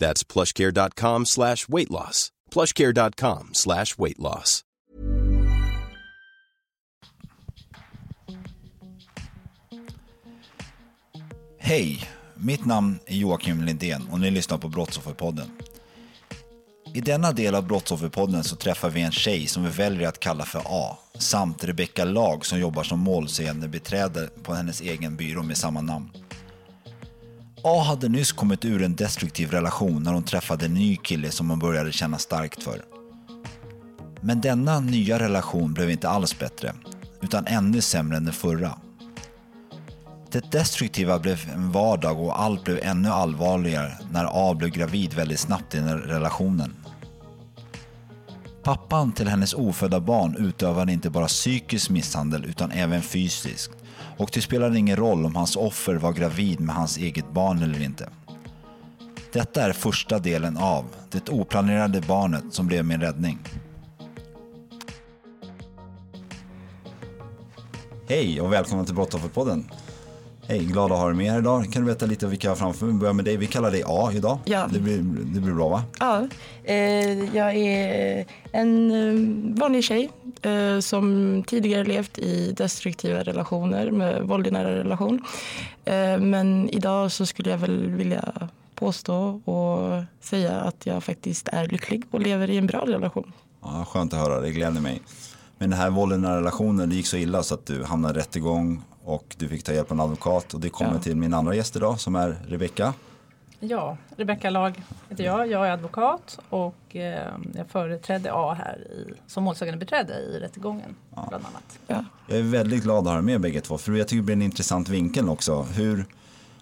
That's plushcare.com slash weight loss. Plushcare.com slash weight loss. Hej, mitt namn är Joakim Lindén och ni lyssnar på Brottsofferpodden. I denna del av Brottsofferpodden så träffar vi en tjej som vi väljer att kalla för A samt Rebecka Lag som jobbar som målsägandebiträde på hennes egen byrå med samma namn. A hade nyss kommit ur en destruktiv relation när hon träffade en ny kille som hon började känna starkt för. Men denna nya relation blev inte alls bättre, utan ännu sämre än den förra. Det destruktiva blev en vardag och allt blev ännu allvarligare när A blev gravid väldigt snabbt i den relationen. Pappan till hennes ofödda barn utövade inte bara psykisk misshandel utan även fysisk och det spelade ingen roll om hans offer var gravid med hans eget barn eller inte. Detta är första delen av Det oplanerade barnet som blev min räddning. Hej och välkomna till Brottsofferpodden. Hej, glad att ha dig med här idag. Kan du berätta lite vilka jag har framför mig? Börja med dig. Vi kallar dig A idag. Ja. Det, blir, det blir bra va? Ja, eh, jag är en eh, vanlig tjej eh, som tidigare levt i destruktiva relationer med våld i nära relation. Men idag så skulle jag väl vilja påstå och säga att jag faktiskt är lycklig och lever i en bra relation. Ja, skönt att höra, det gläder mig. Men den här vålden i relationen, det gick så illa så att du hamnade i rättegång och du fick ta hjälp av en advokat och det kommer Ja. till min andra gäst idag som är Rebecka. Ja, Rebecka Lag heter jag. Jag är advokat och eh, jag företrädde A här i, som målsägandebiträde i rättegången bland annat. Ja. Jag är väldigt glad att ha er med bägge två för jag tycker det blir en intressant vinkel också. Hur,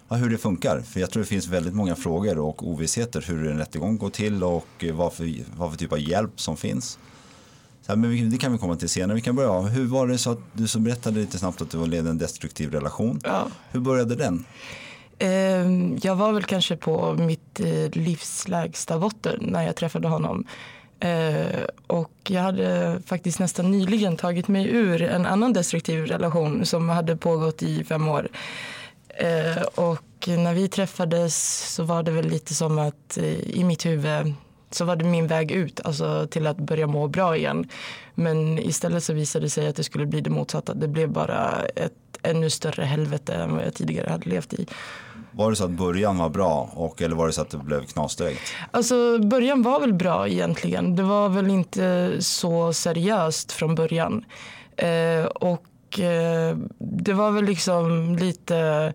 ja, hur det funkar. För jag tror det finns väldigt många frågor och ovissheter hur en rättegång går till och eh, vad för, vad för typ av hjälp som finns. Här, men det kan vi komma till senare. Vi kan börja. Hur var det så att du som berättade lite snabbt att du levde en destruktiv relation. Ja. Hur började den? Eh, jag var väl kanske på mitt eh, livs lägsta botten när jag träffade honom. Eh, och jag hade faktiskt nästan nyligen tagit mig ur en annan destruktiv relation som hade pågått i fem år. Eh, och när vi träffades så var det väl lite som att i mitt huvud så var det min väg ut, alltså till att börja må bra igen. Men istället så visade det sig att det skulle bli det motsatta. Det blev bara ett ännu större helvete än vad jag tidigare hade levt i. Var det så att början var bra och, eller var det så att det blev knas direkt? Alltså början var väl bra egentligen. Det var väl inte så seriöst från början. Eh, och eh, det var väl liksom lite,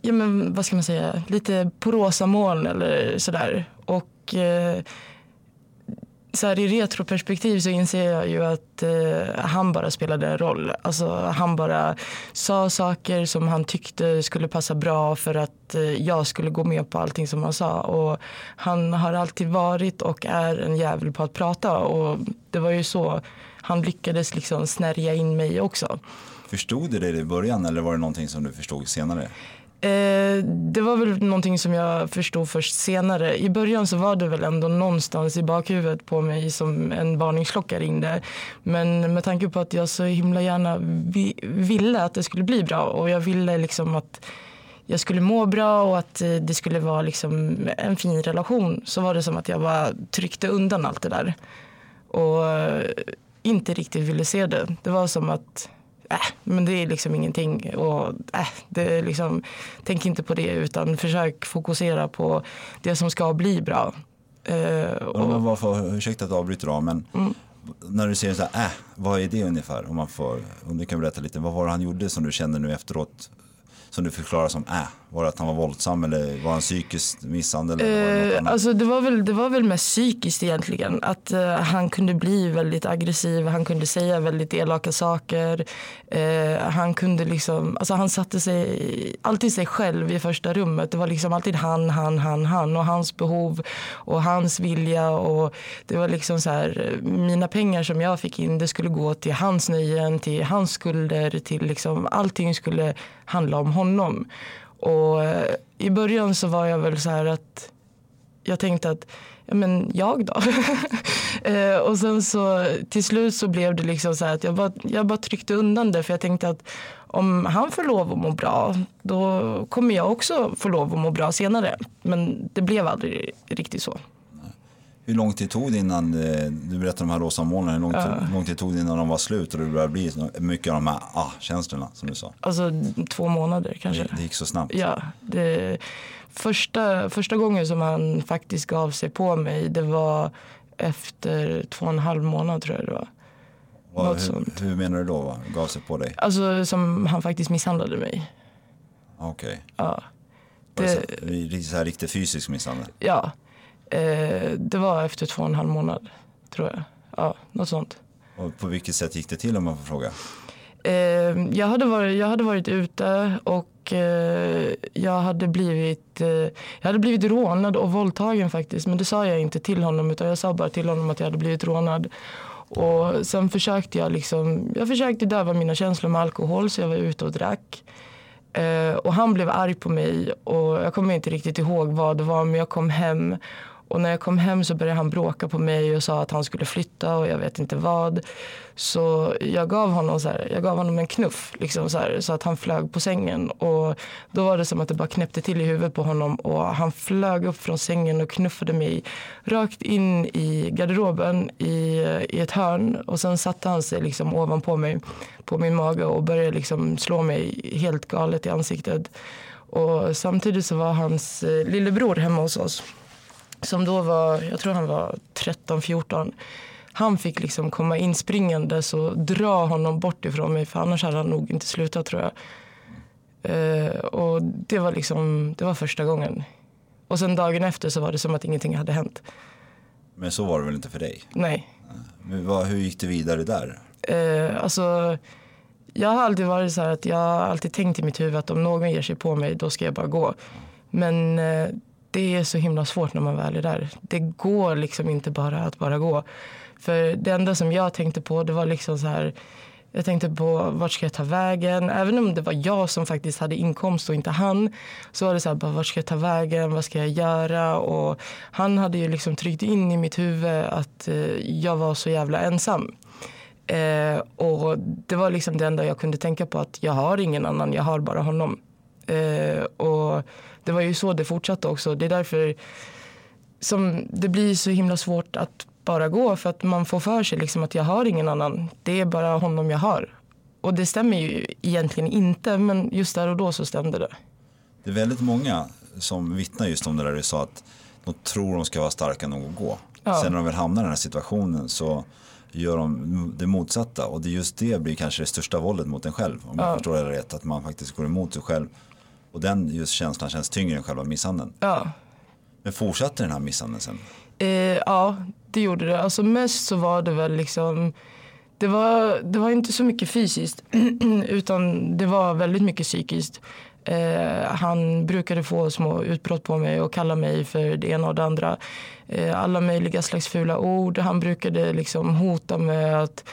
ja men vad ska man säga, lite på rosa moln eller sådär. Och eh, så här, i retroperspektiv så inser jag ju att eh, han bara spelade en roll. Alltså, han bara sa saker som han tyckte skulle passa bra för att eh, jag skulle gå med på allting som han sa. Och han har alltid varit och är en jävel på att prata. Och det var ju så han lyckades liksom snärja in mig också. Förstod du det i början eller var det någonting som du förstod senare? Eh, det var väl någonting som jag förstod först senare. I början så var det väl ändå någonstans i bakhuvudet på mig som en varningsklocka ringde. Men med tanke på att jag så himla gärna vi, ville att det skulle bli bra och jag ville liksom att jag skulle må bra och att eh, det skulle vara liksom en fin relation så var det som att jag bara tryckte undan allt det där. Och eh, inte riktigt ville se det. Det var som att äh, men det är liksom ingenting. Och, äh, det är liksom, tänk inte på det utan försök fokusera på det som ska bli bra. Eh, Och och, varför, ursäkta att jag avbryter då, men Mm. När du säger så här, äh, vad är det ungefär? Om, man får, om du kan berätta lite, vad var det han gjorde som du känner nu efteråt? Som du förklarar som äh, var det att han var våldsam eller var han psykiskt misshandel? Eller Eh, alltså det, var väl, det var väl mest psykiskt egentligen. Att eh, han kunde bli väldigt aggressiv, han kunde säga väldigt elaka saker. Eh, han kunde liksom, alltså han satte sig alltid sig själv i första rummet. Det var liksom alltid han, han, han, han och hans behov och hans vilja. Och det var liksom så här, mina pengar som jag fick in det skulle gå till hans nöjen, till hans skulder, till liksom allting skulle handla om honom. Och eh, i början så var jag väl så här att jag tänkte att ja, men jag då? eh, och sen så till slut så blev det liksom så här att jag bara, jag bara tryckte undan det för jag tänkte att om han får lov att må bra då kommer jag också få lov att må bra senare. Men det blev aldrig riktigt så. Hur lång tid tog det innan, eh, du berättade om de här rosa molnen, hur lång, tid, lång tid tog det innan de var slut och det började bli mycket av de här ah-känslorna som du sa? Alltså två månader kanske. Det, det gick så snabbt. Ja, det, första, första gången som han faktiskt gav sig på mig det var efter två och en halv månad tror jag det var. Vad- något hur, sånt. hur menar du då? Va? Gav sig på dig? Alltså som han faktiskt misshandlade mig. Okej. Ja. Var det det, så här riktigt fysisk misshandel? ja. Eh, det var efter två och en halv månad tror jag. Ja, något sånt. Och på vilket sätt gick det till om man får fråga? Eh, jag, hade varit, jag hade varit ute och eh, jag, hade blivit, eh, jag hade blivit rånad och våldtagen faktiskt. Men det sa jag inte till honom utan jag sa bara till honom att jag hade blivit rånad. Och sen försökte jag liksom, jag försökte döva mina känslor med alkohol så jag var ute och drack. Eh, och han blev arg på mig och jag kommer inte riktigt ihåg vad det var men jag kom hem och när jag kom hem så började han bråka på mig och sa att han skulle flytta och jag vet inte vad. Så jag gav honom, så här, jag gav honom en knuff liksom så, här, så att han flög på sängen. Och då var det som att det bara knäppte till i huvudet på honom och han flög upp från sängen och knuffade mig rakt in i garderoben i, i ett hörn. Och sen satte han sig liksom ovanpå mig på min mage och började liksom slå mig helt galet i ansiktet. Och samtidigt så var hans eh, lillebror hemma hos oss som då var, jag tror han var 13-14. Han fick liksom komma in springandes och dra honom bort ifrån mig för annars hade han nog inte slutat tror jag. Eh, och det var liksom, det var första gången. Och sen dagen efter så var det som att ingenting hade hänt. Men så var det väl inte för dig? Nej. Men vad, hur gick det vidare där? Eh, alltså, jag har alltid varit så här att jag har alltid tänkt i mitt huvud att om någon ger sig på mig då ska jag bara gå. Men eh, det är så himla svårt när man väl är där. Det går liksom inte bara att bara gå. För det enda som jag tänkte på det var liksom så här jag tänkte på vart ska jag ta vägen. Även om det var jag som faktiskt hade inkomst och inte han. Så var det så här, bara, vart ska jag ta vägen? Vad ska jag göra? Och han hade ju liksom tryckt in i mitt huvud att eh, jag var så jävla ensam. Eh, och det var liksom det enda jag kunde tänka på att jag har ingen annan, jag har bara honom. Eh, och det var ju så det fortsatte också. Det är därför som det blir så himla svårt att bara gå för att man får för sig liksom att jag har ingen annan. Det är bara honom jag har. Och det stämmer ju egentligen inte men just där och då så stämde det. Det är väldigt många som vittnar just om det där du sa att de tror de ska vara starka nog att gå. Ja. Sen när de väl hamnar i den här situationen så gör de det motsatta och det just det blir kanske det största våldet mot en själv om jag förstår det rätt att man faktiskt går emot sig själv och den just känslan känns tyngre än själva misshandeln. Ja, Men fortsatte den här misshandeln sen? Eh, ja, det gjorde det. Alltså mest så var det väl liksom det var, det var inte så mycket fysiskt utan det var väldigt mycket psykiskt. Eh, han brukade få små utbrott på mig och kalla mig för det ena och det andra. Eh, alla möjliga slags fula ord. Han brukade liksom hota med att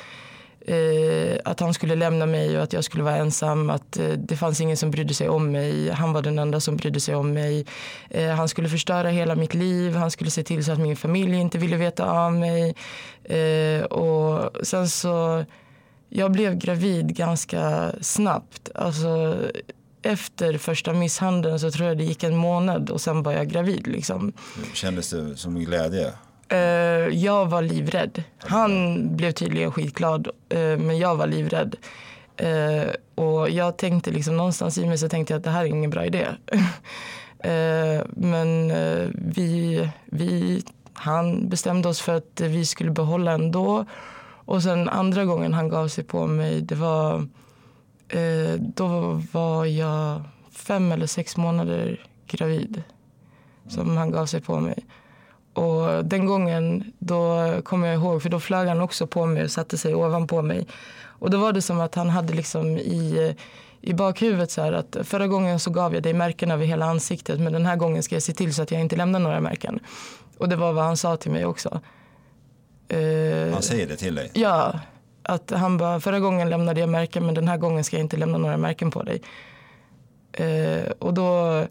eh, att han skulle lämna mig och att jag skulle vara ensam. Att eh, det fanns ingen som brydde sig om mig. Han var den enda som brydde sig om mig. Eh, han skulle förstöra hela mitt liv. Han skulle se till så att min familj inte ville veta av mig. Eh, och sen så... Jag blev gravid ganska snabbt. Alltså, efter första misshandeln så tror jag det gick en månad och sen var jag gravid. Liksom. Kändes det som glädje? Eh, jag var livrädd. Han blev tydligen skitglad, eh, men jag var livrädd. Eh, och jag tänkte liksom någonstans i mig så tänkte jag att det här är ingen bra idé. Eh, men vi, vi, han bestämde oss för att vi skulle behålla ändå. Och sen andra gången han gav sig på mig, det var... Då var jag fem eller sex månader gravid som han gav sig på mig. Och den gången då kommer jag ihåg, för då flög han också på mig och satte sig ovanpå mig. Och då var det som att han hade liksom i, i bakhuvudet så här att förra gången så gav jag dig märken över hela ansiktet men den här gången ska jag se till så att jag inte lämnar några märken. Och det var vad han sa till mig också. Eh, han säger det till dig? Ja. Att han bara, förra gången lämnade jag märken men den här gången ska jag inte lämna några märken på dig. Uh, och då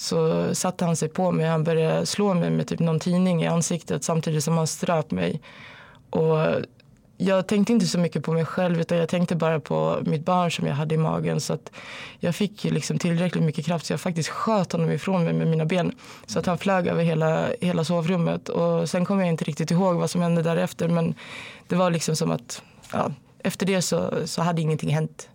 så satte han sig på mig. Han började slå mig med typ någon tidning i ansiktet samtidigt som han ströp mig. Och jag tänkte inte så mycket på mig själv utan jag tänkte bara på mitt barn som jag hade i magen. Så att jag fick liksom tillräckligt mycket kraft så jag faktiskt sköt honom ifrån mig med mina ben. Så att han flög över hela, hela sovrummet. Och sen kommer jag inte riktigt ihåg vad som hände därefter. Men det var liksom som att ja, efter det så, så hade ingenting hänt.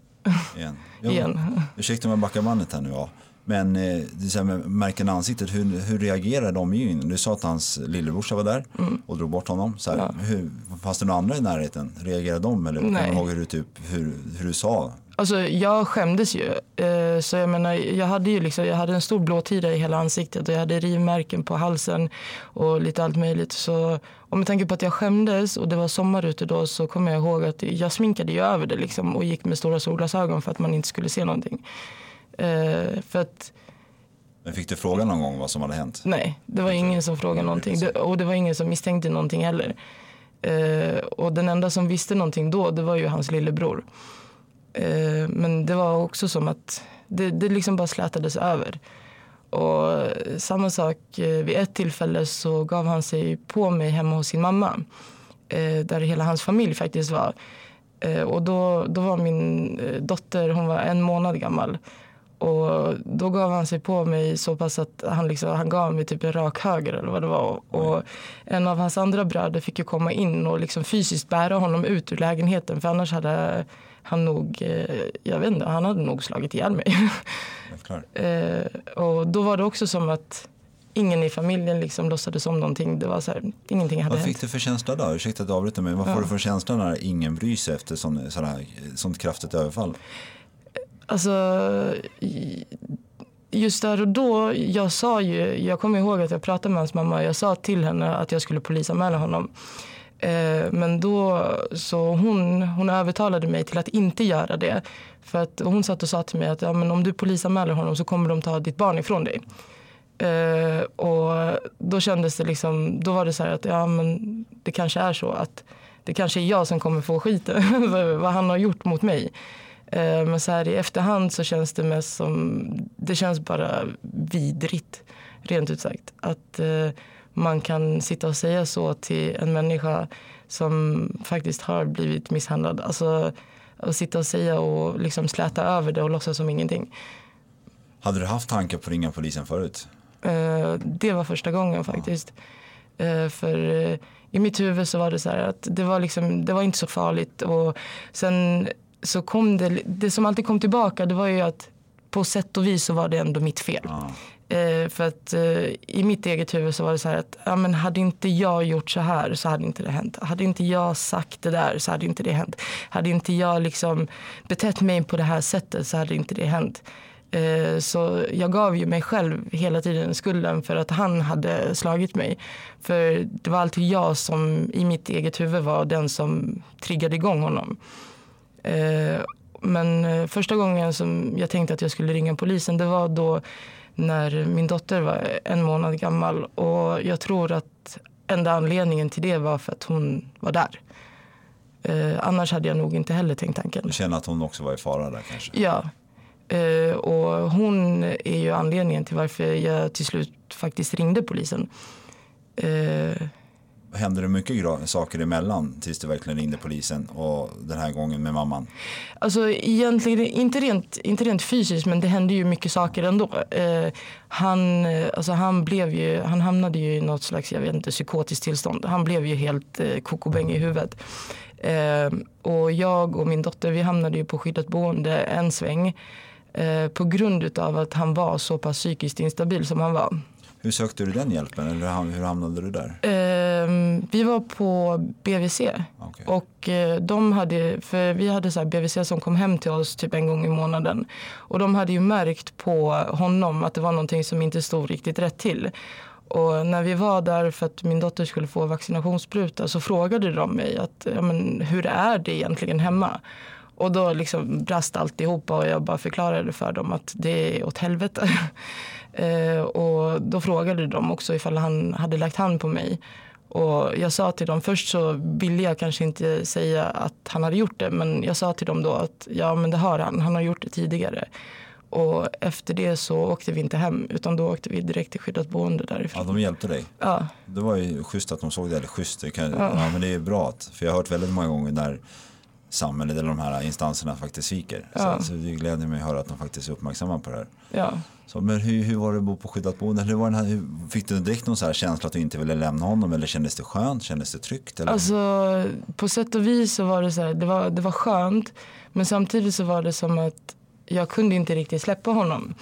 Igen. Jo, Igen. Ursäkta om jag backar bandet här nu. Ja. Men eh, det märken ansiktet, hur, hur reagerade omgivningen? Du sa att hans lillebrorsa var där mm. och drog bort honom. Så här, ja. hur, fanns det några andra i närheten? Reagerade de? Eller kommer du ihåg hur du, typ, hur, hur du sa? Alltså, jag skämdes ju. Eh, så jag, menar, jag, hade ju liksom, jag hade en stor blåtira i hela ansiktet och jag hade rivmärken på halsen och lite allt möjligt. Så och med tanke på att jag skämdes och det var sommar ute då så kommer jag ihåg att jag sminkade ju över det liksom och gick med stora solglasögon för att man inte skulle se någonting. Eh, för att, Men fick du fråga någon gång vad som hade hänt? Nej, det var ingen som frågade någonting. Det, och det var ingen som misstänkte någonting heller. Eh, och den enda som visste någonting då, det var ju hans lillebror. Eh, men det var också som att det, det liksom bara slätades över. Och samma sak, eh, vid ett tillfälle så gav han sig på mig hemma hos sin mamma. Eh, där hela hans familj faktiskt var. Eh, och då, då var min dotter, hon var en månad gammal. Och då gav han sig på mig så pass att han, liksom, han gav mig typ en rak höger eller vad det var. Och en av hans andra bröder fick ju komma in och liksom fysiskt bära honom ut ur lägenheten för annars hade han nog, eh, jag vet inte, han hade nog slagit ihjäl mig. eh, och då var det också som att ingen i familjen liksom låtsades om någonting. Det var så här, ingenting hade Vad hänt. fick du för känsla då? Ursäkta att jag avbryter men vad ja. får du för känsla när ingen bryr sig efter sån, sån här, sånt kraftigt överfall? Alltså, just där och då, jag sa ju, jag kommer ihåg att jag pratade med hans mamma. Jag sa till henne att jag skulle polisanmäla honom. Eh, men då så hon, hon övertalade mig till att inte göra det. För att hon satt och sa till mig att ja, men om du polisanmäler honom så kommer de ta ditt barn ifrån dig. Eh, och då kändes det liksom, då var det så här att ja men det kanske är så att det kanske är jag som kommer få skiten för vad han har gjort mot mig. Eh, men så här i efterhand så känns det mest som, det känns bara vidrigt rent ut sagt. Att eh, man kan sitta och säga så till en människa som faktiskt har blivit misshandlad. Alltså att sitta och säga och liksom släta över det och låtsas som ingenting. Hade du haft tankar på att ringa polisen förut? Eh, det var första gången faktiskt. Ja. För i mitt huvud så var det så här att det var, liksom, det var inte så farligt. Och sen så kom det, det som alltid kom tillbaka det var ju att på sätt och vis så var det ändå mitt fel. Ja. Eh, för att eh, i mitt eget huvud så var det så här att ja, men hade inte jag gjort så här så hade inte det hänt. Hade inte jag sagt det där så hade inte det hänt. Hade inte jag liksom betett mig på det här sättet så hade inte det hänt. Eh, så jag gav ju mig själv hela tiden skulden för att han hade slagit mig. För det var alltid jag som i mitt eget huvud var den som triggade igång honom. Eh, men eh, första gången som jag tänkte att jag skulle ringa polisen det var då när min dotter var en månad gammal. Och jag tror att enda anledningen till det var för att hon var där. Eh, annars hade jag nog inte heller tänkt tanken. Du känner att hon också var i fara där kanske? Ja. Eh, och hon är ju anledningen till varför jag till slut faktiskt ringde polisen. Eh, hände det mycket saker emellan tills du verkligen ringde polisen och den här gången med mamman? Alltså egentligen inte rent, inte rent fysiskt men det hände ju mycket saker ändå. Eh, han, eh, alltså han, blev ju, han hamnade ju i något slags jag vet inte, psykotiskt tillstånd. Han blev ju helt eh, kokobäng i huvudet. Eh, och jag och min dotter vi hamnade ju på skyddat boende en sväng eh, på grund av att han var så pass psykiskt instabil som han var. Hur sökte du den hjälpen eller hur hamnade du där? Eh, vi var på BVC. Okej. Och eh, de hade, för vi hade så BVC som kom hem till oss typ en gång i månaden. Och de hade ju märkt på honom att det var någonting som inte stod riktigt rätt till. Och när vi var där för att min dotter skulle få vaccinationsspruta så frågade de mig att, ja, men, hur är det egentligen hemma? Och då liksom brast alltihopa och jag bara förklarade för dem att det är åt helvete. eh, och då frågade de också ifall han hade lagt hand på mig. Och jag sa till dem, först så ville jag kanske inte säga att han hade gjort det. Men jag sa till dem då att ja men det har han, han har gjort det tidigare. Och efter det så åkte vi inte hem utan då åkte vi direkt till skyddat boende Ja, därifrån. de hjälpte dig. Ja, Det var ju schysst att de såg det, eller schysst, det kan, ja. men det är bra. Att, för jag har hört väldigt många gånger när samhället eller de här instanserna faktiskt sviker. Ja. Så, så det gläder mig att höra att de faktiskt är uppmärksamma på det här. ja. Så, men hur, hur var det att bo på skyddat boende? Hur var den här, hur, fick du direkt någon så här känsla att du inte ville lämna honom eller kändes det skönt? Kändes det tryggt? Eller? Alltså på sätt och vis så var det så här, det var, det var skönt. Men samtidigt så var det som att jag kunde inte riktigt släppa honom.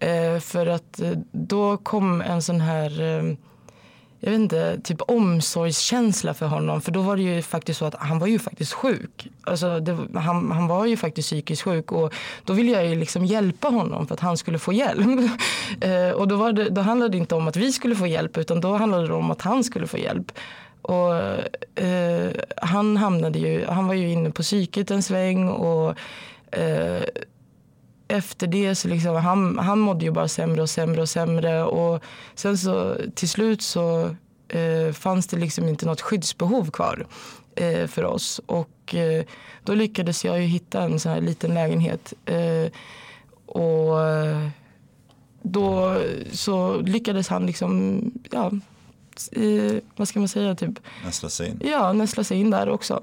Eh, för att eh, då kom en sån här, eh, jag vet inte, typ omsorgskänsla för honom. För då var det ju faktiskt så att han var ju faktiskt sjuk. Alltså det, han, han var ju faktiskt psykiskt sjuk och då ville jag ju liksom hjälpa honom för att han skulle få hjälp. eh, och då, var det, då handlade det inte om att vi skulle få hjälp utan då handlade det om att han skulle få hjälp. Och, eh, han, hamnade ju, han var ju inne på psyket en sväng och eh, efter det så liksom, han, han mådde ju bara sämre och sämre och sämre. Och sen så till slut så eh, fanns det liksom inte något skyddsbehov kvar eh, för oss. Och eh, då lyckades jag ju hitta en sån här liten lägenhet. Eh, och eh, då så lyckades han liksom, ja, eh, vad ska man säga, typ Nästla sig in? Ja, nästla sig in där också.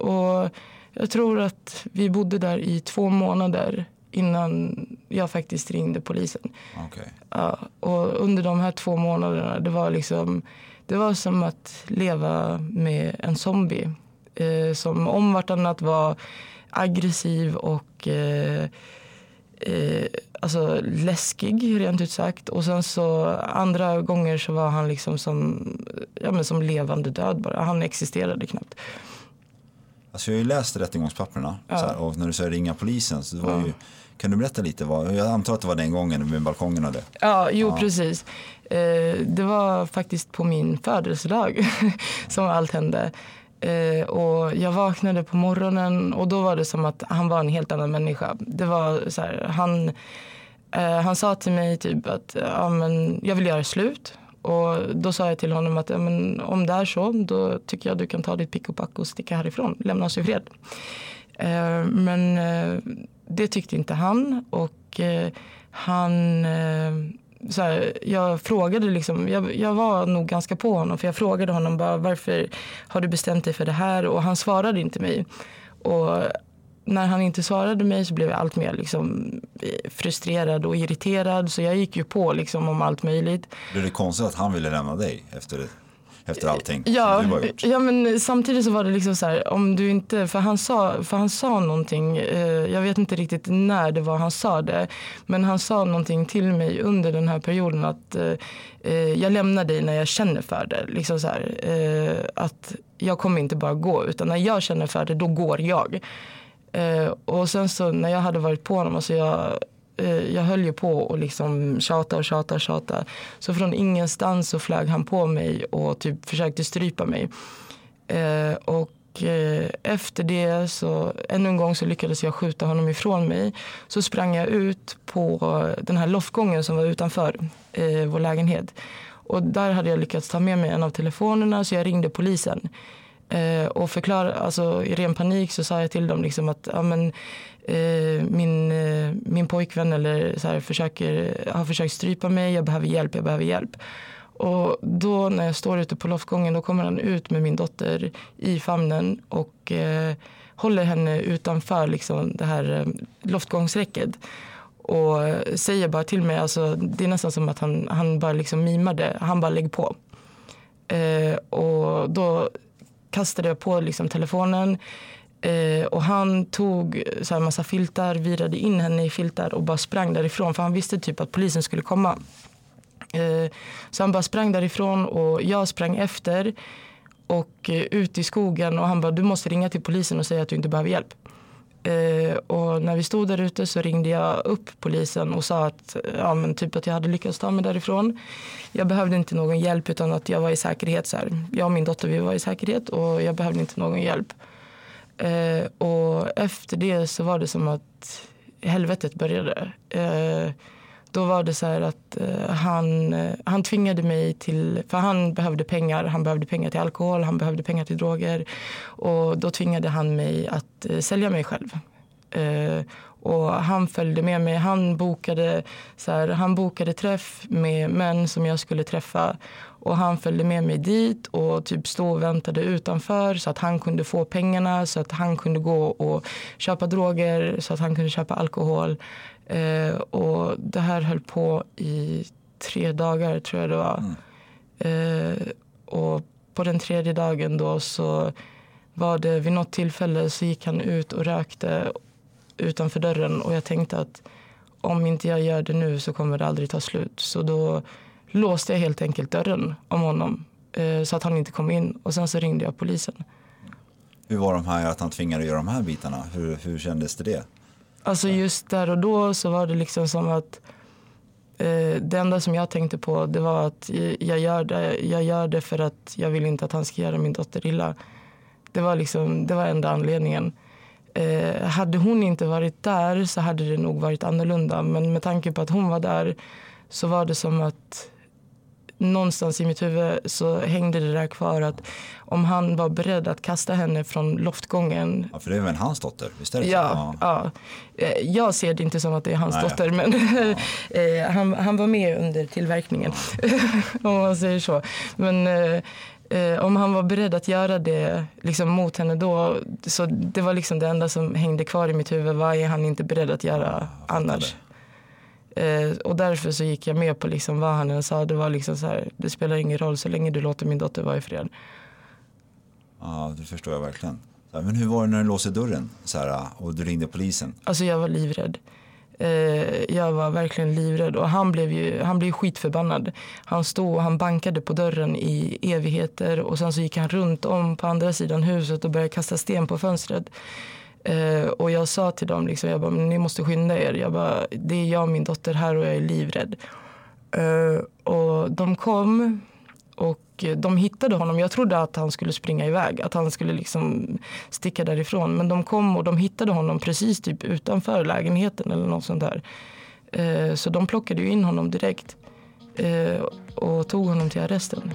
Och jag tror att vi bodde där i två månader innan jag faktiskt ringde polisen. Okej. Ja, och under de här två månaderna, det var liksom det var som att leva med en zombie. Eh, som om vartannat var aggressiv och eh, eh, alltså läskig rent ut sagt. Och sen så andra gånger så var han liksom som, ja, men som levande död bara. Han existerade knappt. Alltså jag har ju läst rättegångspapperna så här, och när du säger ringa polisen så det var ju, kan du berätta lite? Vad, jag antar att det var den gången med balkongen och det. Ja, jo precis. Eh, det var faktiskt på min födelsedag som allt hände. Eh, och jag vaknade på morgonen och då var det som att han var en helt annan människa. Det var så här, han, eh, han sa till mig typ att ja, men jag vill göra slut. Och då sa jag till honom att ja, men om det är så då tycker jag du kan ta ditt pick och pack och sticka härifrån. Lämna oss i fred. Eh, men eh, det tyckte inte han. Och eh, han... Eh, så här, jag frågade liksom, jag, jag var nog ganska på honom för jag frågade honom bara varför har du bestämt dig för det här och han svarade inte mig. Och när han inte svarade mig så blev jag allt mer liksom eh, frustrerad och irriterad så jag gick ju på liksom om allt möjligt. Blev det konstigt att han ville lämna dig efter, efter allting Ja, ja, men samtidigt så var det liksom så här, om du inte, för han sa, för han sa någonting, eh, jag vet inte riktigt när det var han sa det, men han sa någonting till mig under den här perioden att eh, eh, jag lämnar dig när jag känner för det. Liksom så här, eh, att jag kommer inte bara gå, utan när jag känner för det, då går jag. Eh, och sen så när jag hade varit på honom, alltså jag, eh, jag höll ju på och liksom tjata och tjata och tjata. Så från ingenstans så flög han på mig och typ försökte strypa mig. Eh, och eh, efter det så ännu en gång så lyckades jag skjuta honom ifrån mig. Så sprang jag ut på den här loftgången som var utanför eh, vår lägenhet. Och där hade jag lyckats ta med mig en av telefonerna så jag ringde polisen. Eh, och förklara, alltså, i ren panik så sa jag till dem liksom att ja, men, eh, min, eh, min pojkvän eller så här, försöker, har försökt strypa mig, jag behöver hjälp, jag behöver hjälp. Och då när jag står ute på loftgången då kommer han ut med min dotter i famnen och eh, håller henne utanför liksom, det här eh, loftgångsräcket. Och säger bara till mig, alltså, det är nästan som att han, han bara liksom mimade, han bara lägger på. Eh, och då kastade jag på liksom telefonen eh, och han tog så här massa filtar, virade in henne i filtar och bara sprang därifrån för han visste typ att polisen skulle komma. Eh, så han bara sprang därifrån och jag sprang efter och eh, ut i skogen och han bara du måste ringa till polisen och säga att du inte behöver hjälp. Eh, och när vi stod där ute så ringde jag upp polisen och sa att, ja, men typ att jag hade lyckats ta mig därifrån. Jag behövde inte någon hjälp utan att jag var i säkerhet. Så här. Jag och min dotter vi var i säkerhet och jag behövde inte någon hjälp. Eh, och efter det så var det som att helvetet började. Eh, då var det så här att eh, han, eh, han tvingade mig till, för han behövde pengar, han behövde pengar till alkohol, han behövde pengar till droger. Och då tvingade han mig att eh, sälja mig själv. Eh, och han följde med mig, han bokade, så här, han bokade träff med män som jag skulle träffa. Och han följde med mig dit och typ stod och väntade utanför så att han kunde få pengarna, så att han kunde gå och köpa droger, så att han kunde köpa alkohol. Eh, och det här höll på i tre dagar tror jag det var. Mm. Eh, och på den tredje dagen då så var det vid något tillfälle så gick han ut och rökte utanför dörren och jag tänkte att om inte jag gör det nu så kommer det aldrig ta slut. Så då låste jag helt enkelt dörren om honom eh, så att han inte kom in och sen så ringde jag polisen. Hur var de här att han tvingade göra de här bitarna? Hur, hur kändes det? det? Alltså just där och då så var det liksom som att eh, det enda som jag tänkte på det var att jag gör det, jag gör det för att jag vill inte att han ska göra min dotter illa. Det var liksom, det var enda anledningen. Eh, hade hon inte varit där så hade det nog varit annorlunda. Men med tanke på att hon var där så var det som att någonstans i mitt huvud så hängde det där kvar att om han var beredd att kasta henne från loftgången. Ja, för det är väl hans dotter? Visst är det ja, ja. ja. Eh, jag ser det inte som att det är hans Nej. dotter men ja. Eh, han, han var med under tillverkningen om man säger så. Men eh, om han var beredd att göra det liksom, mot henne då, så det var liksom det enda som hängde kvar i mitt huvud. Vad är han inte beredd att göra annars? Eh, och därför så gick jag med på liksom vad han än sa. Det var liksom så här, det spelar ingen roll så länge du låter min dotter vara i fred. Ja, det förstår jag verkligen. Men hur var det när du låste dörren så här, och du ringde polisen? Alltså jag var livrädd. Eh, jag var verkligen livrädd och han blev ju han blev skitförbannad. Han stod och han bankade på dörren i evigheter och sen så gick han runt om på andra sidan huset och började kasta sten på fönstret. Eh, och jag sa till dem, liksom, jag bara, ni måste skynda er. Jag bara, det är jag och min dotter här och jag är livrädd. Eh, och de kom och eh, de hittade honom. Jag trodde att han skulle springa iväg, att han skulle liksom sticka därifrån. Men de kom och de hittade honom precis typ utanför lägenheten eller något sånt där. Eh, så de plockade in honom direkt eh, och tog honom till arresten.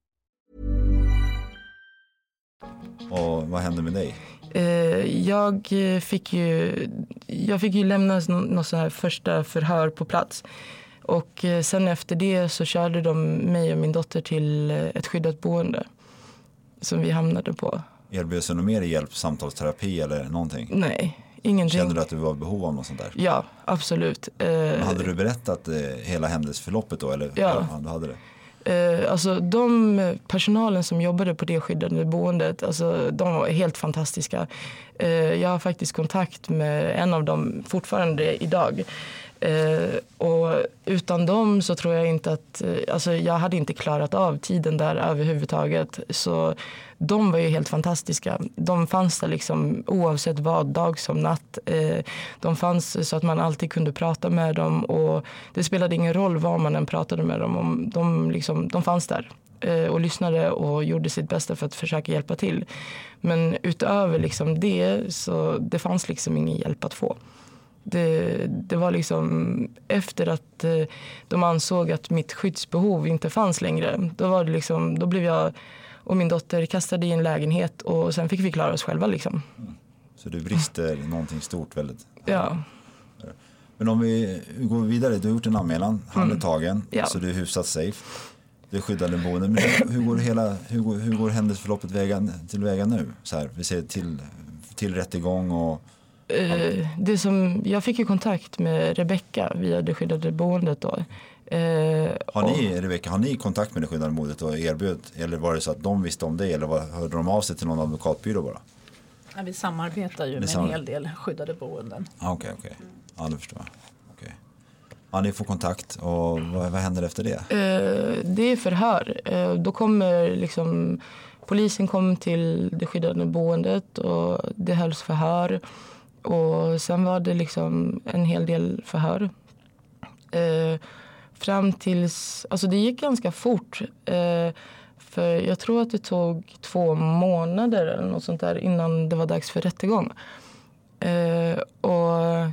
Och vad hände med dig? Eh, jag fick ju, jag fick ju lämna något så här första förhör på plats. Och eh, sen efter det så körde de mig och min dotter till eh, ett skyddat boende som vi hamnade på. Erbjöds något mer hjälp, samtalsterapi eller någonting? Nej, ingenting. Kände du att du var i behov av något sånt där? Ja, absolut. Men hade du berättat hela händelseförloppet då? Eller? Ja. ja du hade det. Eh, alltså de personalen som jobbade på det skyddade boendet, alltså, de var helt fantastiska. Eh, jag har faktiskt kontakt med en av dem fortfarande idag. Eh, och utan dem så tror jag inte att, eh, alltså jag hade inte klarat av tiden där överhuvudtaget. Så de var ju helt fantastiska. De fanns där liksom oavsett vad, dag som natt. Eh, de fanns så att man alltid kunde prata med dem och det spelade ingen roll vad man än pratade med dem De, liksom, de fanns där eh, och lyssnade och gjorde sitt bästa för att försöka hjälpa till. Men utöver liksom det så det fanns liksom ingen hjälp att få. Det, det var liksom efter att eh, de ansåg att mitt skyddsbehov inte fanns längre. Då, var det liksom, då blev jag och min dotter kastade i en lägenhet och sen fick vi klara oss själva. Liksom. Så du brister någonting stort väldigt? Ja. Men om vi går vidare, du har gjort en anmälan, han är mm. tagen, ja. så du är hyfsat safe. Du är skyddade boende. Men hur går, hela, hur går, hur går händelseförloppet vägen, till väga nu? Så här, vi ser till, till rättegång och Eh, det som, jag fick ju kontakt med Rebecka via det skyddade boendet. Då. Eh, har ni, Rebecka, har ni kontakt med det skyddade boendet och erbjöd? Eller var det så att de visste om det eller var, hörde de av sig till någon advokatbyrå bara? Ja, vi samarbetar ju med en hel del skyddade boenden. Okej, okay, okej. Okay. Ja, det förstår jag. Okay. Ja, ni får kontakt och vad, vad händer efter det? Eh, det är förhör. Eh, då kommer liksom polisen kom till det skyddade boendet och det hölls förhör. Och sen var det liksom en hel del förhör. Eh, fram tills, alltså det gick ganska fort. Eh, för jag tror att det tog två månader eller något sånt där innan det var dags för rättegång. Eh, och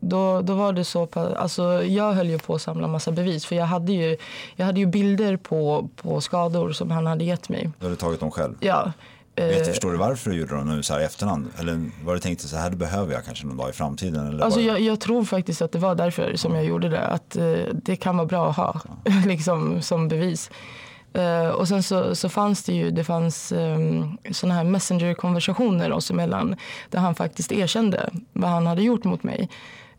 då, då var det så alltså jag höll ju på att samla massa bevis för jag hade ju, jag hade ju bilder på, på skador som han hade gett mig. Du hade tagit dem själv? Ja. Vet, eh, förstår du varför du gjorde det nu så här i efterhand? Eller var det tänkt så här det behöver jag kanske någon dag i framtiden? Eller alltså jag, jag, tror faktiskt att det var därför som jag gjorde det. Att eh, det kan vara bra att ha ja. liksom, som bevis. Uh, och sen så, så fanns det ju det fanns um, såna här messenger-konversationer oss emellan där han faktiskt erkände vad han hade gjort mot mig.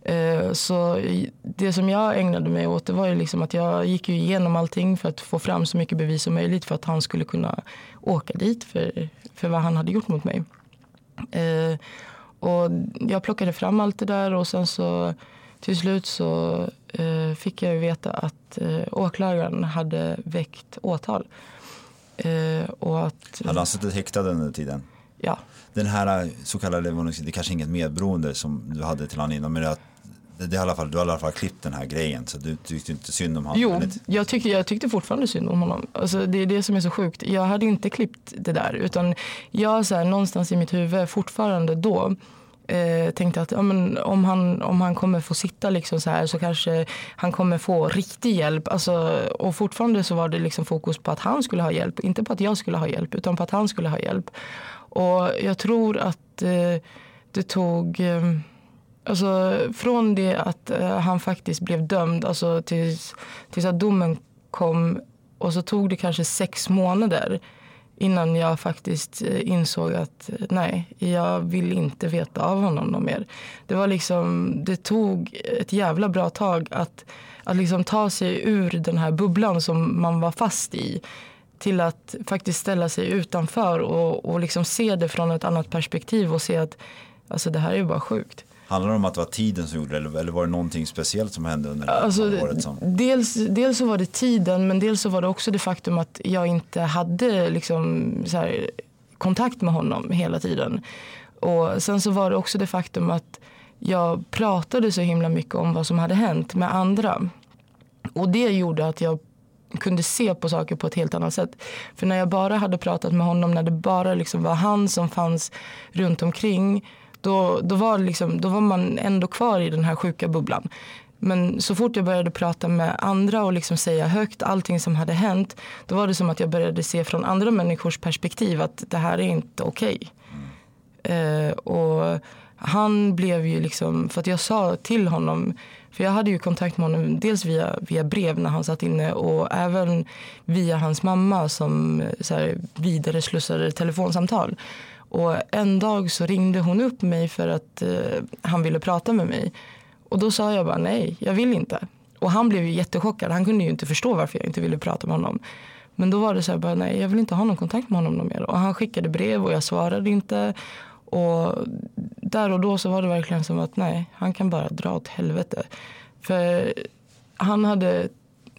Uh, så det som jag ägnade mig åt det var ju liksom att jag gick igenom allting för att få fram så mycket bevis som möjligt för att han skulle kunna åka dit för, för vad han hade gjort mot mig. Uh, och jag plockade fram allt det där och sen så till slut så uh, fick jag veta att uh, åklagaren hade väckt åtal. Uh, och att, hade han suttit häktad under tiden? Ja. Den här så kallade, det kanske inget medberoende som du hade till honom innan, men att det, det i alla fall, du har i alla fall klippt den här grejen så du tyckte inte synd om honom? Jo, jag tyckte, jag tyckte fortfarande synd om honom. Alltså, det är det som är så sjukt. Jag hade inte klippt det där utan jag så här, någonstans i mitt huvud fortfarande då eh, tänkte att ja, men, om, han, om han kommer få sitta liksom så här så kanske han kommer få riktig hjälp. Alltså, och fortfarande så var det liksom fokus på att han skulle ha hjälp. Inte på att jag skulle ha hjälp utan på att han skulle ha hjälp. Och jag tror att eh, det tog eh, Alltså, från det att eh, han faktiskt blev dömd alltså tills, tills att domen kom och så tog det kanske sex månader innan jag faktiskt eh, insåg att eh, nej, jag vill inte veta av honom något mer. Det var liksom, det tog ett jävla bra tag att, att liksom ta sig ur den här bubblan som man var fast i till att faktiskt ställa sig utanför och, och liksom se det från ett annat perspektiv och se att alltså, det här är ju bara sjukt. Handlar det om att det var tiden som gjorde det eller, var det någonting speciellt som hände under alltså, året? Som... Dels, dels så var det tiden men dels så var det också det faktum att jag inte hade liksom, här, kontakt med honom hela tiden. Och sen så var det också det faktum att jag pratade så himla mycket om vad som hade hänt med andra. Och det gjorde att jag kunde se på saker på ett helt annat sätt. För när jag bara hade pratat med honom, när det bara liksom var han som fanns runt omkring då, då, var liksom, då var man ändå kvar i den här sjuka bubblan. Men så fort jag började prata med andra och liksom säga högt allting som hade hänt då var det som att jag började se från andra människors perspektiv att det här är inte okej. Okay. Eh, och han blev ju liksom, för att jag sa till honom, för jag hade ju kontakt med honom dels via, via brev när han satt inne och även via hans mamma som så här, vidare slussade telefonsamtal. Och en dag så ringde hon upp mig för att eh, han ville prata med mig. Och då sa jag bara nej, jag vill inte. Och han blev ju jättechockad. Han kunde ju inte förstå varför jag inte ville prata med honom. Men då var det så här, bara, nej jag vill inte ha någon kontakt med honom mer. Och han skickade brev och jag svarade inte. Och där och då så var det verkligen som att nej, han kan bara dra åt helvete. För han hade,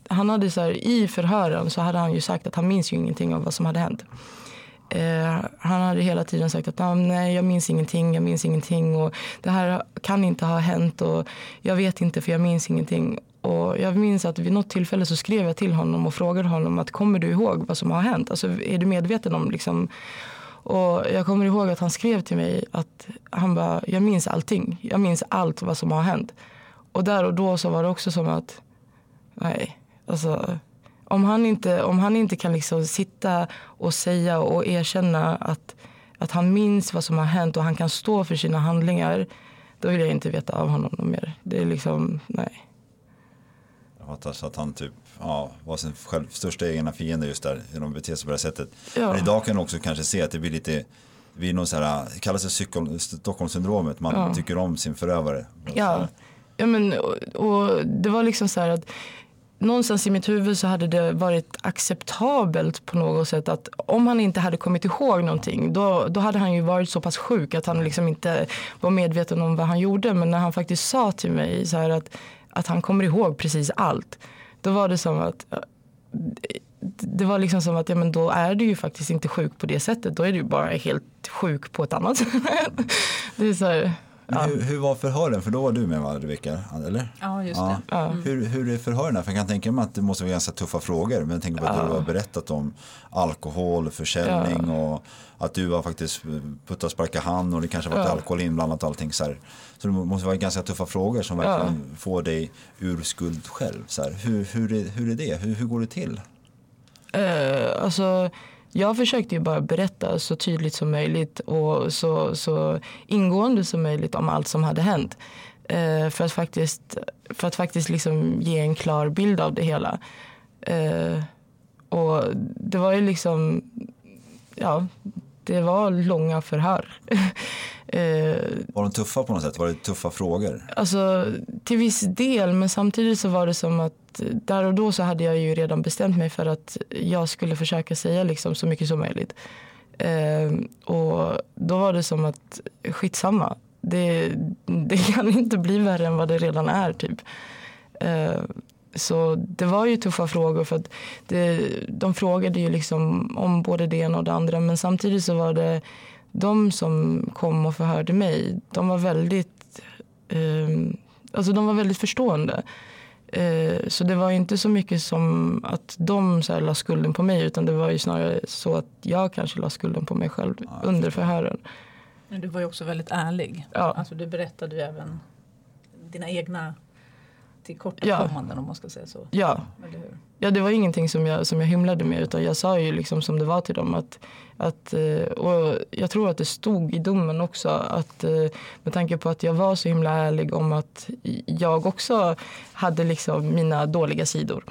han hade så här, i förhören så hade han ju sagt att han minns ju ingenting av vad som hade hänt. Eh, han hade hela tiden sagt att ah, nej, jag minns ingenting, jag minns ingenting och det här kan inte ha hänt och jag vet inte för jag minns ingenting. Och jag minns att vid något tillfälle så skrev jag till honom och frågade honom att kommer du ihåg vad som har hänt? Alltså är du medveten om liksom och jag kommer ihåg att han skrev till mig att han bara, jag minns allting. Jag minns allt vad som har hänt. Och där och då så var det också som att, nej, alltså om han inte, om han inte kan liksom sitta och säga och erkänna att, att han minns vad som har hänt och han kan stå för sina handlingar, då vill jag inte veta av honom mer. Det är liksom, nej. Jag fattar så att han typ ja, var sin själv, största egna fiende just där genom att bete sig på det här sättet. Ja. Men idag kan du också kanske se att det blir lite det blir någon så här, det kallas det Stockholmssyndromet, man Ja. tycker om sin förövare. Ja, ja men, och, och det var liksom så här att någonstans i mitt huvud så hade det varit acceptabelt på något sätt att om han inte hade kommit ihåg någonting då, då hade han ju varit så pass sjuk att han liksom inte var medveten om vad han gjorde. Men när han faktiskt sa till mig så här att, att han kommer ihåg precis allt. Då var det som att det var liksom som att ja, men då är du ju faktiskt inte sjuk på det sättet. Då är du ju bara helt sjuk på ett annat sätt. Det är så här, men Hur, hur var förhören? För då var du med va, Rebecka? Eller? Ja, just Ja. det. Mm. Hur, hur är förhören? För jag kan tänka mig att det måste vara ganska tuffa frågor. Men jag tänker på att du har berättat om alkohol, försäljning och att du har faktiskt puttat och sparkat hand och det kanske har varit Ja. alkohol inblandat och allting. Så, här. så det måste vara ganska tuffa frågor som verkligen får dig ur skuld själv. Så här. Hur, hur, är, hur är det? Hur, hur går det till? Eh, alltså, jag försökte ju bara berätta så tydligt som möjligt och så, så ingående som möjligt om allt som hade hänt. Eh, för att faktiskt, för att faktiskt liksom ge en klar bild av det hela. Eh, och det var ju liksom, ja, det var långa förhör. eh, Var de tuffa på något sätt? Var det tuffa frågor? Alltså till viss del, men samtidigt så var det som att där och då så hade jag ju redan bestämt mig för att jag skulle försöka säga liksom så mycket som möjligt. Eh, och då var det som att skitsamma, det, det kan inte bli värre än vad det redan är typ. Eh, så det var ju tuffa frågor för att det, de frågade ju liksom om både det ena och det andra men samtidigt så var det de som kom och förhörde mig, de var väldigt, eh, alltså de var väldigt förstående. Eh, så det var inte så mycket som att de så här, la skulden på mig utan det var ju snarare så att jag kanske la skulden på mig själv under förhören. Men du var ju också väldigt ärlig. Ja. Alltså, du berättade ju även dina egna tillkortakommanden om man ska säga så. Ja, ja det var ingenting som jag, som jag hymlade med utan jag sa ju liksom som det var till dem. Att, att, eh, och jag tror att det stod i domen också att eh, med tanke på att jag var så himla ärlig om att jag också hade liksom mina dåliga sidor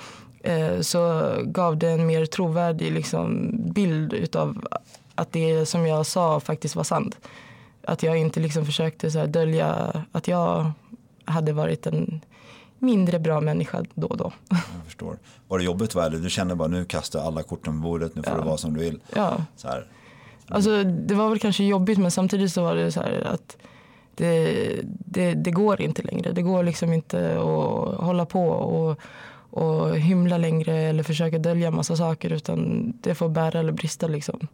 eh, så gav det en mer trovärdig liksom bild utav att det som jag sa faktiskt var sant. Att jag inte liksom försökte så här dölja att jag hade varit en mindre bra människa då och då. Jag förstår. Var det jobbigt? Var det? Du kände bara nu kastar alla korten på bordet, nu får Ja. det vara som du vill. Ja. Så här. Alltså, det var väl kanske jobbigt men samtidigt så var det så här att det, det, det går inte längre. Det går liksom inte att hålla på och, och hymla längre eller försöka dölja massa saker utan det får bära eller brista liksom.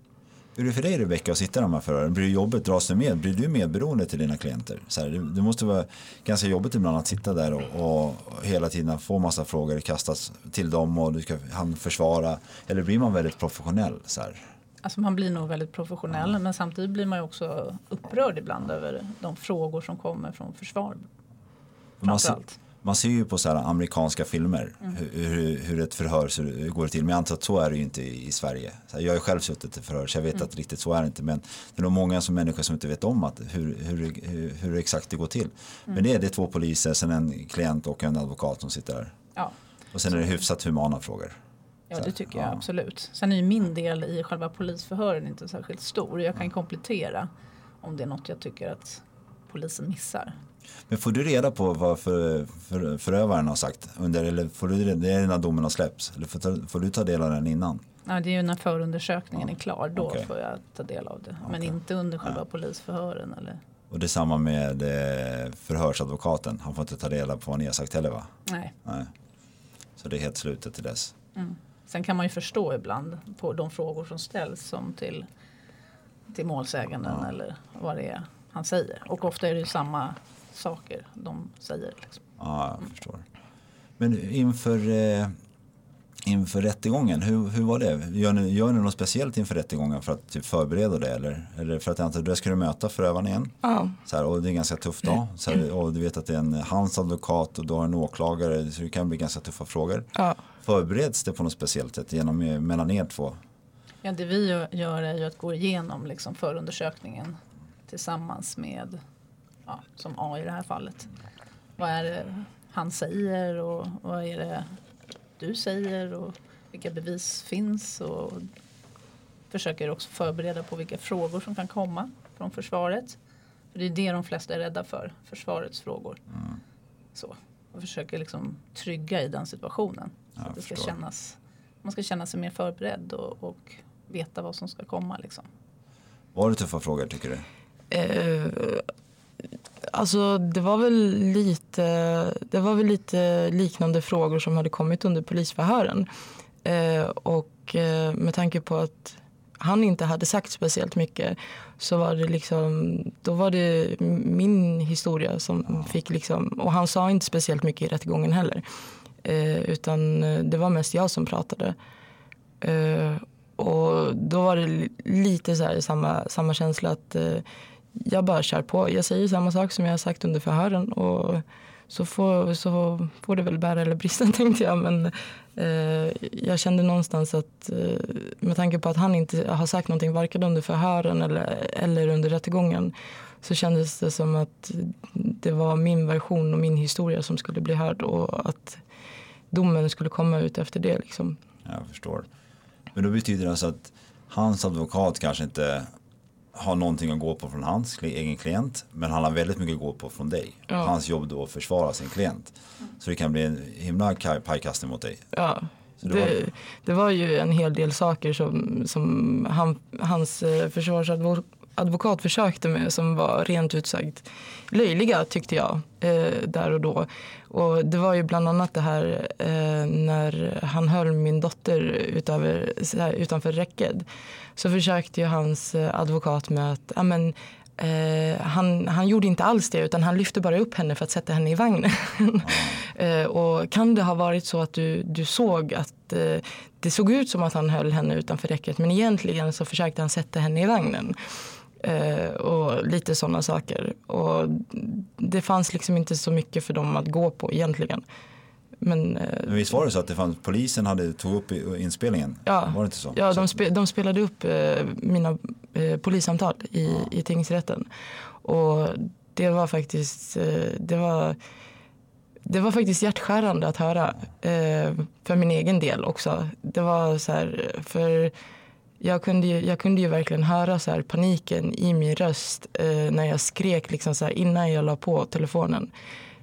Hur är det för dig Rebecka att sitta i de här förhören? Blir det jobbigt? Dras du med? Blir du medberoende till dina klienter? Så här, det, det måste vara ganska jobbigt ibland att sitta där och, och hela tiden få massa frågor kastas till dem och du ska han försvara. Eller blir man väldigt professionell? Så här? Alltså man blir nog väldigt professionell men samtidigt blir man ju också upprörd ibland över de frågor som kommer från försvar. Framförallt. Man ser ju på så amerikanska filmer Mm. hur, hur, ett förhör går till. Men jag antar att så är det ju inte i, Sverige. Här, jag har själv suttit i förhör så jag vet Mm. att riktigt så är det inte. Men det är nog många som människor som inte vet om att hur, hur, hur, hur exakt det går till. Mm. Men det är, det två poliser, sen en klient och en advokat som sitter där. Ja. Och sen är det hyfsat humana frågor. Ja det tycker jag ja. absolut. Sen är ju min del i själva polisförhören inte särskilt stor. Jag kan komplettera om det är något jag tycker att polisen missar. Men får du reda på vad för, för, förövaren har sagt? Under, eller får du, det är när domen har släppts? Eller får, får du ta del av den innan? Ja, det är ju när förundersökningen är klar. Då Okej. får jag ta del av det. Men Okej. inte under själva polisförhören. Eller? Och det är samma med eh, förhörsadvokaten. Han får inte ta reda på vad ni har sagt heller va? Nej. Nej. Så det är helt slutet till dess. Sen kan man ju förstå ibland på de frågor som ställs som till, till målsäganden eller vad det är han säger. Och ofta är det ju samma saker de säger. Liksom. Ja, jag förstår. Men inför, eh, inför rättegången, hur, hur var det? Gör ni, gör ni något speciellt inför rättegången för att typ, förbereda det? Eller, eller för att jag antar, där ska du möta förövaren igen? Ja. Så här, och det är en ganska tuff dag. Så här, och du vet att det är en, hans advokat och du har en åklagare. Så det kan bli ganska tuffa frågor. Ja. Förbereds det på något speciellt sätt genom, eh, mellan er två? Ja, det vi gör- gör är ju att gå igenom liksom förundersökningen tillsammans med, ja, som A i det här fallet. Vad är det han säger och vad är det du säger och vilka bevis finns och försöker också förbereda på vilka frågor som kan komma från försvaret. För det är det de flesta är rädda för, försvarets frågor. Så, och försöker liksom trygga i den situationen. Så att det ska kännas, man ska känna sig mer förberedd och, och veta vad som ska komma. Liksom. Var det tuffa frågor tycker du? Eh, alltså det var väl lite, det var väl lite liknande frågor som hade kommit under polisförhören. Eh, och eh, med tanke på att han inte hade sagt speciellt mycket så var det liksom, då var det min historia som fick liksom, och han sa inte speciellt mycket i rättegången heller. Eh, utan eh, det var mest jag som pratade. Eh, och då var det lite så här, samma, samma känsla att eh, jag bara kör på. Jag säger samma sak som jag har sagt under förhören och så får, så får det väl bära eller brista tänkte jag. Men eh, jag kände någonstans att eh, med tanke på att han inte har sagt någonting varken under förhören eller, eller under rättegången så kändes det som att det var min version och min historia som skulle bli hörd och att domen skulle komma ut efter det. Liksom. Jag förstår. Men då betyder det alltså att hans advokat kanske inte har någonting att gå på från hans egen klient. Men han har väldigt mycket att gå på från dig. Ja. Hans jobb då att försvara sin klient. Så det kan bli en himla pajkastning mot dig. Ja, det det, var- det var ju en hel del saker som, som han, hans eh, advokat försökte med som var rent ut sagt löjliga tyckte jag eh, där och då. Och det var ju bland annat det här eh, när han höll min dotter utöver, så här, utanför räcket. Så försökte ju hans eh, advokat med att amen, Eh, han, han gjorde inte alls det utan han lyfte bara upp henne för att sätta henne i vagnen. eh, och kan det ha varit så att du, du såg att eh, det såg ut som att han höll henne utanför räcket men egentligen så försökte han sätta henne i vagnen. Eh, och lite sådana saker. Och det fanns liksom inte så mycket för dem att gå på egentligen. Men eh, Men visst var det så att det fanns, polisen hade tog upp inspelningen? Ja, Var det inte så? ja de, spe, de spelade upp eh, mina eh, polissamtal i, i tingsrätten. Och det var faktiskt, det var, det var faktiskt hjärtskärande att höra. Eh, för min egen del också. Det var så här, för jag kunde, ju, jag kunde ju verkligen höra så här paniken i min röst eh, när jag skrek liksom så här innan jag la på telefonen.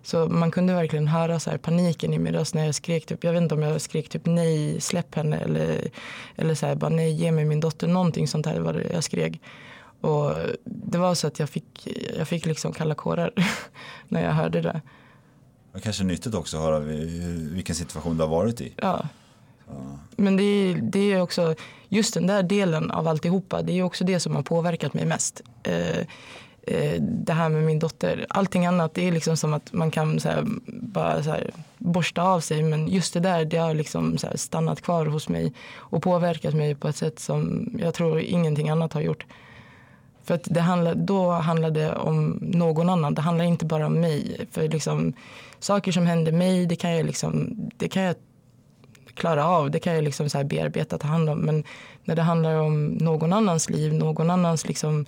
Så man kunde verkligen höra så här paniken i min röst när jag skrek typ, jag vet inte om jag skrek typ nej, släpp henne eller, eller så här bara nej, ge mig min dotter, någonting sånt här var det jag skrek. Och det var så att jag fick, jag fick liksom kalla kårar när jag hörde det. Det kanske nyttigt också att höra vi- vilken situation du har varit i. Ja. Men det är, det är också, just den där delen av alltihopa, det är också det som har påverkat mig mest. Eh, eh, det här med min dotter. Allting annat, det är liksom som att man kan så här, bara så här, borsta av sig. Men just det där, det har liksom så här, stannat kvar hos mig och påverkat mig på ett sätt som jag tror ingenting annat har gjort. För att det handlar, då handlade det om någon annan. Det handlar inte bara om mig. För liksom, saker som händer mig, det kan jag, liksom, det kan jag klara av. Det kan jag liksom så här bearbeta, ta hand om. Men när det handlar om någon annans liv, någon annans liksom,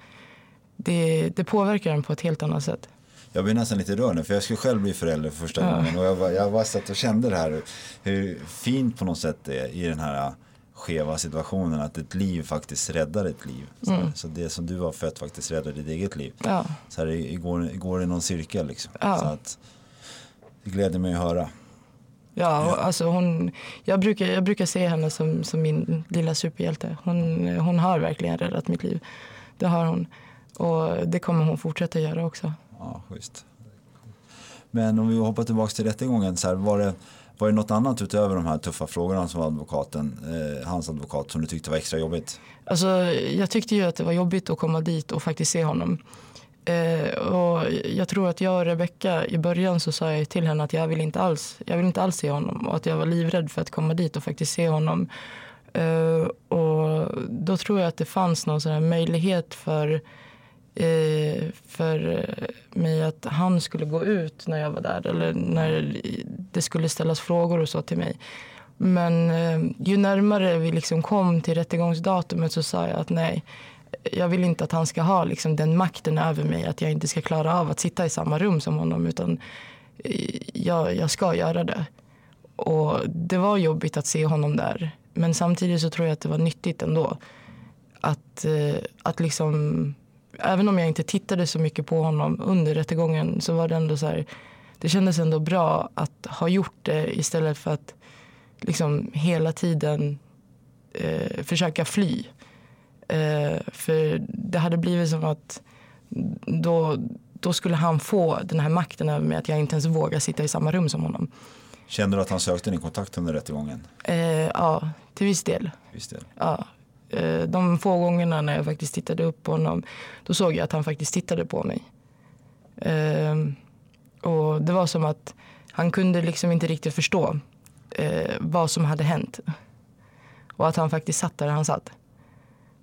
det, det påverkar en på ett helt annat sätt. Jag blir nästan lite rörd nu för jag skulle själv bli förälder för första Ja. gången. Och jag, jag bara satt och kände det här. Hur fint på något sätt det är i den här skeva situationen. Att ett liv faktiskt räddar ett liv. Så, Mm. så det som du har fött faktiskt räddar ditt eget liv. Ja, Så här, det går, går i någon cirkel liksom. Ja. Så att, det gläder mig att höra. Ja och alltså hon, jag, brukar, jag brukar se henne som, som min lilla superhjälte. Hon, hon har verkligen räddat mitt liv. Det har hon. Och det kommer hon fortsätta göra också. Ja, schysst. Men om vi hoppar tillbaka till rättegången. Så här, var, det, Var det något annat utöver de här tuffa frågorna som advokaten, eh, hans advokat som du tyckte var extra jobbigt? Alltså, jag tyckte ju att det var jobbigt att komma dit och faktiskt se honom. Eh, och jag tror att jag och Rebecka i början så sa jag till henne att jag vill inte alls, jag vill inte alls se honom och att jag var livrädd för att komma dit och faktiskt se honom. Eh, och då tror jag att det fanns någon sån här möjlighet för eh, för mig att han skulle gå ut när jag var där eller när det skulle ställas frågor och så till mig. Men eh, ju närmare vi liksom kom till rättegångsdatumet så sa jag att nej, jag vill inte att han ska ha liksom den makten över mig att jag inte ska klara av att sitta i samma rum som honom utan eh, jag, jag ska göra det. Och det var jobbigt att se honom där. Men samtidigt så tror jag att det var nyttigt ändå. Att, eh, att liksom, även om jag inte tittade så mycket på honom under rättegången så var det ändå så här, det kändes ändå bra att ha gjort det istället för att liksom hela tiden eh, försöka fly. Eh, för det hade blivit som att då, då skulle han få den här makten över mig att jag inte ens vågar sitta i samma rum som honom. Kände du att han sökte din kontakt under rättegången? Eh, ja, till viss del. Visst det. Ja. Eh, de få gångerna när jag faktiskt tittade upp på honom då såg jag att han faktiskt tittade på mig. Eh, och det var som att han kunde liksom inte riktigt förstå eh, vad som hade hänt. Och att han faktiskt satt där han satt.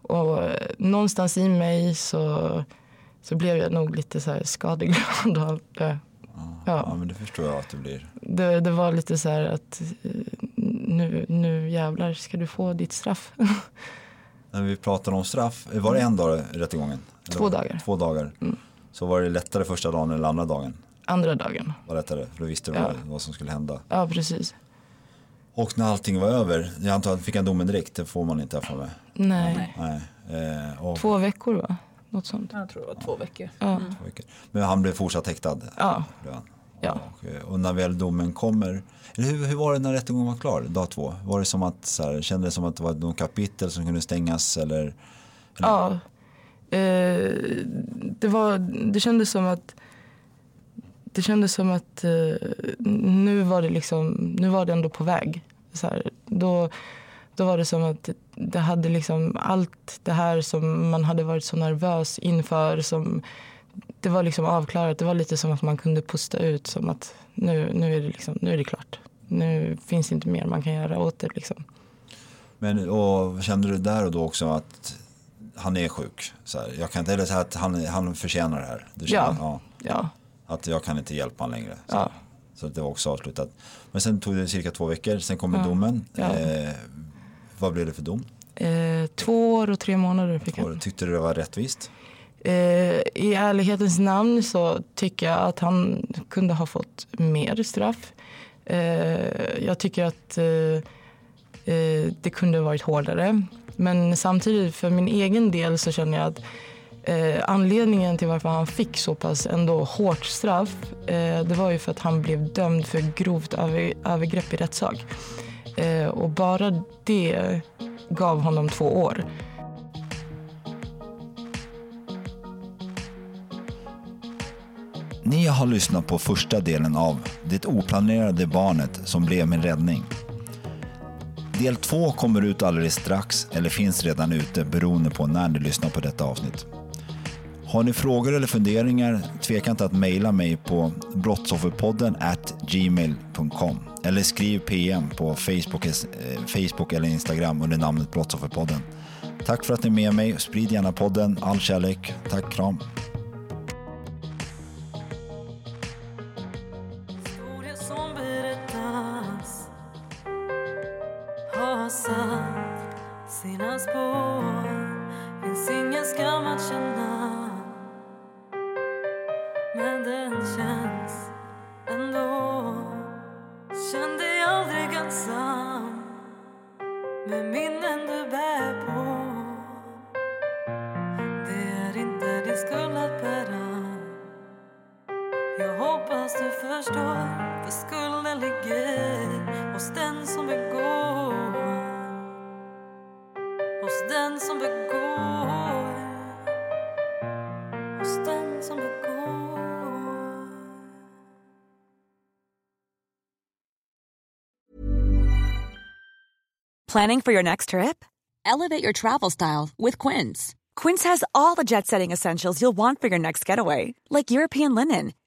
Och eh, någonstans i mig så, så blev jag nog lite så här skadeglad av det. Ja, Ja. men det förstår jag att det blir. Det, det var lite så här att eh, nu, nu jävlar ska du få ditt straff. När vi pratar om straff, var det en dag i rättegången? Eller Två dagar. Mm. Två dagar. Så var det lättare första dagen eller andra dagen? Andra dagen. Var lättare, för då visste du Ja. vad som skulle hända. Ja, precis. Och när allting var över, jag antar att fick han domen direkt, det får man inte för mig. Nej. Nej. Eh, och, Två veckor va? Något sånt. Jag tror det var två veckor. Ja. Men han blev fortsatt häktad? Ja. Ja. Och, eh, och när väl domen kommer, eller hur, hur var det när rättegången var klar, dag två? Var det som att, så här, kändes det som att det var någon kapitel som kunde stängas eller? Ja. Eh, det, var, det kändes som att det kändes som att eh, nu var det liksom, nu var det ändå på väg. Så här, då, då var det som att det hade liksom allt det här som man hade varit så nervös inför som det var liksom avklarat. Det var lite som att man kunde pusta ut som att nu, nu, är, det liksom, nu är det klart. Nu finns det inte mer man kan göra åt det. Liksom. Men och kände du där och då också att han är sjuk? Så här, jag kan inte heller säga att han, han förtjänar det här. Du känner, Ja. ja. Ja, Att jag kan inte hjälpa honom längre. Så, Ja. så det var också avslutat. Men sen tog det cirka två veckor, sen kom domen. Ja. Eh, vad blev det för dom? eh, två år och tre månader fick. Och Tyckte du det var rättvist? Eh, I ärlighetens namn så tycker jag att han kunde ha fått mer straff. Eh, jag tycker att eh, eh, det kunde ha varit hårdare. Men samtidigt för min egen del så känner jag att eh, anledningen till varför han fick så pass ändå hårt straff eh, det var ju för att han blev dömd för grovt över, övergrepp i rättssak. Eh, och bara det gav honom två år. Ni har lyssnat på första delen av Det oplanerade barnet som blev min räddning. Del två kommer ut alldeles strax eller finns redan ute beroende på när ni lyssnar på detta avsnitt. Har ni frågor eller funderingar, tveka inte att mejla mig på brottsofferpodden at gmail.com eller skriv PM på Facebook, eh, Facebook eller Instagram under namnet Brottsofferpodden. Tack för att ni är med mig. Sprid gärna podden. All kärlek. Tack, kram. För skulden ligger hos den som begår. Hos den som begår. Hos den som begår. Planning for your next trip? Elevate your travel style with Quince. Quince has all the jet setting essentials you'll want for your next getaway, like European linen,